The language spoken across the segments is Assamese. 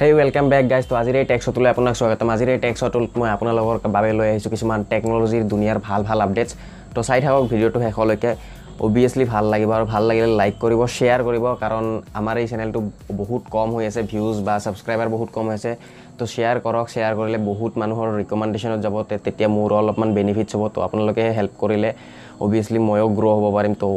হেই ৱেলকাম বেক গাইজ তো আজিৰ এই টেক্সটোলৈ আপোনাক স্বাগতম। আজিৰ এই টেক্সটোত মই আপোনালোকৰ বাবে লৈ আহিছোঁ কিছুমান টেকন'লজিৰ দুনিয়াৰ ভাল ভাল আপডেটছ তো চাই থাকক ভিডিঅ'টো শেষলৈকে। অভিয়াছলি ভাল লাগিব আৰু ভাল লাগিলে লাইক কৰিব শ্বেয়াৰ কৰিব কাৰণ আমাৰ এই চেনেলটো বহুত কম হৈ আছে ভিউজ বা ছাবস্ক্ৰাইবাৰ বহুত কম হৈ আছে। তো শ্বেয়াৰ কৰক শ্বেয়াৰ কৰিলে বহুত মানুহৰ ৰিকমেণ্ডেশ্যনত যাব তেতিয়া মোৰো অলপমান বেনিফিটছ হ'ব। তো আপোনালোকে হেল্প কৰিলে। অভিয়াছলি ময়ো গ্ৰ' হ'ব পাৰিম। তো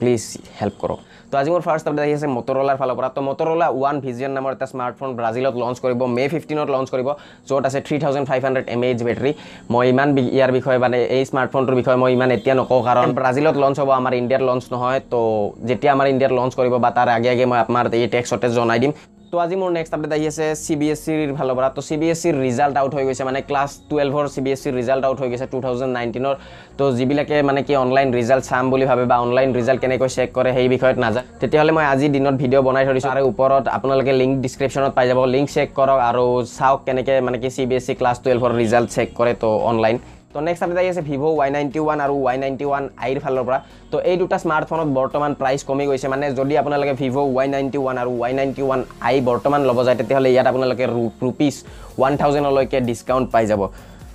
প্লিজ হেল্প কৰক তো আজি মোৰ ফাৰ্ষ্ট আপডেট আহি আছে মটৰলাৰ ফালৰ পৰা। তো মটৰলা ওৱান ভিজিয়ন নামৰ এটা স্মাৰ্টফোন ব্ৰাজিলত লঞ্চ কৰিব মে' ফিফটিনত লঞ্চ কৰিব য'ত আছে three thousand five hundred M H battery মই ইমান ইয়াৰ বিষয়ে মানে এই স্মাৰ্টফোনটোৰ বিষয়ে মই ইমান এতিয়া নকওঁ কাৰণ ব্ৰাজিলত লঞ্চ হ'ব আমাৰ ইণ্ডিয়াত লঞ্চ নহয়। তো যেতিয়া আমাৰ ইণ্ডিয়াত লঞ্চ কৰিব বা তাৰ আগে আগে মই আপোনাৰ এই টেক্সতে জনাই দিম। তো আজি মোৰ নেক্সট আপডেট আহি আছে চি বি এছ চিৰ ফালৰ পৰা। তো চি বি এছ চিৰ ৰিজাল্ট আউট হৈ গৈছে মানে ক্লাছ টুৱেলভৰ চি বি এছ চিৰ ৰিজাল্ট আউট হৈ গৈছে টু থাউজেণ্ড নাইনটিনৰ তো যিবিলাকে মানে কি অনলাইন ৰিজাল্ট চাম বুলি ভাবে বা অনলাইন ৰিজাল্ট কেনেকৈ চেক কৰে সেই বিষয়ত নাযায় তেতিয়াহ'লে মই আজিৰ দিনত ভিডিঅ' বনাই থৈ দিছোঁ। আৰু ওপৰত আপোনালোকে লিংক ডিছক্ৰিপশ্যনত পাই যাব। লিংক চেক কৰক আৰু চাওক কেনেকৈ মানে কি C B S E class টুৱেলভৰ result check কৰে তো অনলাইন তো নেক্সট আপডেট আহি আছে ভিভ' ৱাই নাইণ্টি ওৱান আৰু ৱাই নাইণ্টি ওৱান আইৰ ফালৰ পৰা। তো এই দুটা স্মাৰ্টফোনত বৰ্তমান প্ৰাইচ কমি গৈছে। মানে যদি আপোনালোকে ভিভ' ৱাই নাইণ্টি ওৱান আৰু ৱাই নাইণ্টি ওৱান আই বৰ্তমান ল'ব যায় তেতিয়াহ'লে ইয়াত আপোনালোকে ৰুপিছ ওৱান থাউজেণ্ডলৈকে ডিছকাউণ্ট পাই যাব।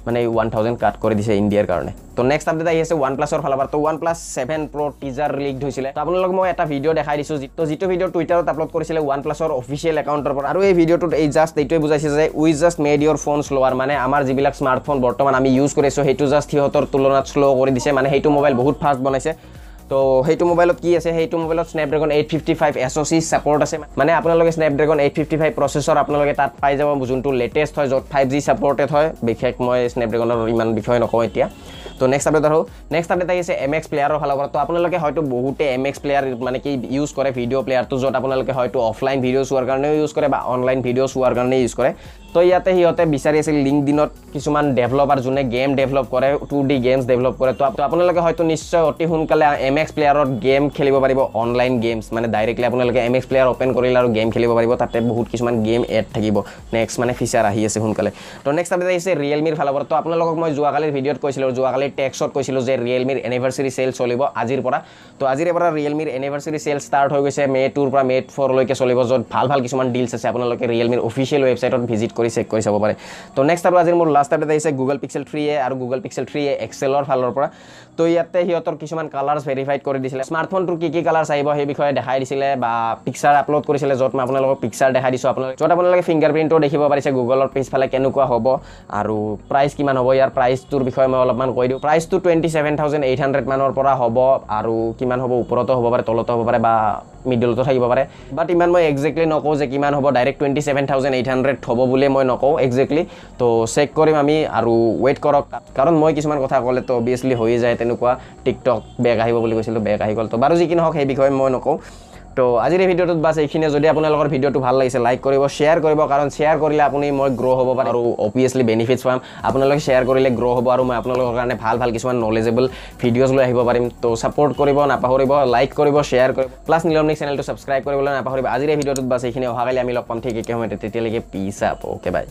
মানে ওৱান থাউজেণ্ড কাট কৰি দিছে ইণ্ডিয়াৰ কাৰণে। তো নেক্সট আপডেট আহি আছে ওৱান প্লাছৰ ফালৰ পৰা। তো OnePlus seven pro' teaser leaked হৈছিলে। তো আপোনালোকক মই এটা ভিডিঅ' দেখাই দিছোঁ তো যিটো ভিডিঅ' টুইটাৰত আপলোড কৰিছিলে ওৱান প্লাছৰ অফিচিয়েল একাউণ্টৰ পৰা। আৰু এই ভিডিঅ'টোত এই জাষ্ট এইটোৱে বুজাইছে যে we just made your phone slower মানে আমাৰ যিবিলাক স্মাৰ্টফোন বৰ্তমান আমি ইউজ কৰি আছোঁ সেইটো জাষ্ট সিহঁতৰ তুলনাত শ্ল' কৰি দিছে। মানে সেইটো মোবাইল বহুত ফাষ্ট বনাইছে। তো সেইটো মোবাইলত কি আছে? সেইটো মোবাইলত Snapdragon eight fifty five S O' C support আছে মানে। আপোনালোকে Snapdragon eight fifty five processor আপোনালোকে তাত পাই যাব। যোনটো লেটেষ্ট হয় য'ত ফাইভ জি ছাপৰ্টেড হয়। বিশেষ মই স্নেপড্ৰেগনৰ ইমান বিষয়ে নকওঁ এতিয়া। তো নেক্সট আপডেট আৰু। নেক্সট আপডেট আহিছে এম এক্স প্লেয়াৰৰ ফালৰ পৰা। তো আপোনালোকে হয়তো বহুতে এম এক্স প্লেয়াৰ মানে কি ইউজ কৰে ভিডিঅ' প্লেয়াৰটো য'ত আপোনালোকে হয়তো অফলাইন ভিডিঅ' চোৱাৰ কাৰণেও ইউজ কৰে বা অনলাইন ভিডিঅ' চোৱাৰ কাৰণে ইউজ কৰে। তো ইয়াতে সিহঁতে বিচাৰি আছিল লিংক দিনত কিছুমান ডেভেলপাৰ যোনে গেম ডেভেলপ কৰে টু ডি গেমছ ডেভেলপ কৰে। তো আপোনালোকে হয়তো নিশ্চয় অতি সোনকালে এম এক্স প্লেয়াৰত গেম খেলিব পাৰিব অনলাইন গেমছ মানে ডাইৰেক্টলি আপোনালোকে এম এক্স প্লেয়াৰ অ'পেন কৰিলে আৰু গেম খেলিব পাৰিব তাতে বহুত কিছুমান গেম এড থাকিব। নেক্সট মানে ফিচাৰ আহি আছে সোনকালে। তো নেক্সট আপডেট আহিছে ৰিয়েলমিৰ ফালৰ পৰা। তো আপোনালোকক মই যোৱাকালিৰ ভিডিঅ'ত কৈছিলোঁ যোৱাকালিৰ টেক্সত কৈছিলোঁ যে ৰিয়েলমিৰ এনিভাৰ্চাৰী চেল চলিব আজিৰ পৰা। তো আজিৰে পৰা ৰিয়েলমিৰ এনিভাৰ্চাৰী চেল ষ্টাৰ্ট হৈ গৈছে মে' টুৰ পৰা মে' ফ'ৰলৈকে চলিব য'ত ভাল ভাল কিছুমান ডিলছ আছে আপোনালোকে ৰিয়েলমিৰ অফিচিয়েল ৱেবছাইটত ভিজিট কৰি চেক কৰি চাব পাৰে। তো নেক্সট আৰু আজিৰ মোৰ লাষ্ট আপডেট আহিছে গুগল পিক্সেল থ্ৰী এ আৰু গুগল পিক্সেল থ্ৰী এ এক্সেলৰ ফালৰ পৰা। তো ইয়াতে সিহঁতৰ কিছুমান কালাৰ্ছ ভেৰিফাইড কৰি দিছিলে। স্মাৰ্টফোনটোৰ কি কি কালাৰ্ছ আহিব সেই বিষয়ে দেখাই দিছিলে বা পিক্সাৰ আপলোড কৰিছিলে য'ত মই আপোনালোকক পিক্সাৰ দেখাই দিছোঁ। আপোনালোকে য'ত আপোনালোকে ফিংগাৰ প্ৰিণ্টো দেখিব পাৰিছে গুগলৰ পিছফালে কেনেকুৱা হ'ব আৰু প্ৰাইচ কিমান হ'ব। ইয়াৰ প্ৰাইচটোৰ বিষয়ে মই অলপমান কৈ দিওঁ। প্ৰাইচটো twenty seven thousand eight hundred মানৰ পৰা হ'ব আৰু কিমান হ'ব ওপৰতো হ'ব পাৰে তলতো হ'ব পাৰে বা মিডলতো থাকিব পাৰে। বাট ইমান মই একজেক্টলি নকওঁ যে কিমান হ'ব direct twenty seven thousand eight hundred হ'ব বুলিয়ে মই নকওঁ একজেক্টলি তো চেক কৰিম আমি আৰু ৱেইট কৰক। কাৰণ মই কিছুমান কথা ক'লে তো অভিয়াছলি হৈ যায় তেনেকুৱা টিকটক বেগ আহিব বুলি কৈছিলোঁ বেগ আহি গ'ল। তো বাৰু যি কি নহওক সেই বিষয়ে মই নকওঁ। তো আজিৰ ভিডিঅ'টোত বাছ এইখিনিয়ে। যদি আপোনালোকৰ ভিডিঅ'টো ভাল লাগিছে লাইক কৰিব শ্বেয়াৰ কৰিব কাৰণ শ্বেয়াৰ কৰিলে আপুনি মই গ্ৰ' হ'ব পাৰে আৰু অভিয়াছলি বেনিফিটছ পাম। আপোনালোকে শ্বেয়াৰ কৰিলে গ্ৰ' হ'ব আৰু মই আপোনালোকৰ কাৰণে ভাল ভাল কিছুমান নলেজেবল ভিডিঅ'জ লৈ আহিব পাৰিম। তো ছাপৰ্ট কৰিব নাপাহৰিব লাইক কৰিব শ্বেয়াৰ কৰিব। প্লাছ নীলমনিক চেনেলটো ছাবস্ক্ৰাইব কৰিবলৈ নাপাহৰিব। আজিৰ ভিডিঅ'টোত বাছ এইখিনি অহাকালি আমি লগ পাম। ঠিক একে সময়তে তেতিয়ালৈকে পিছ আপ অ'কে বাই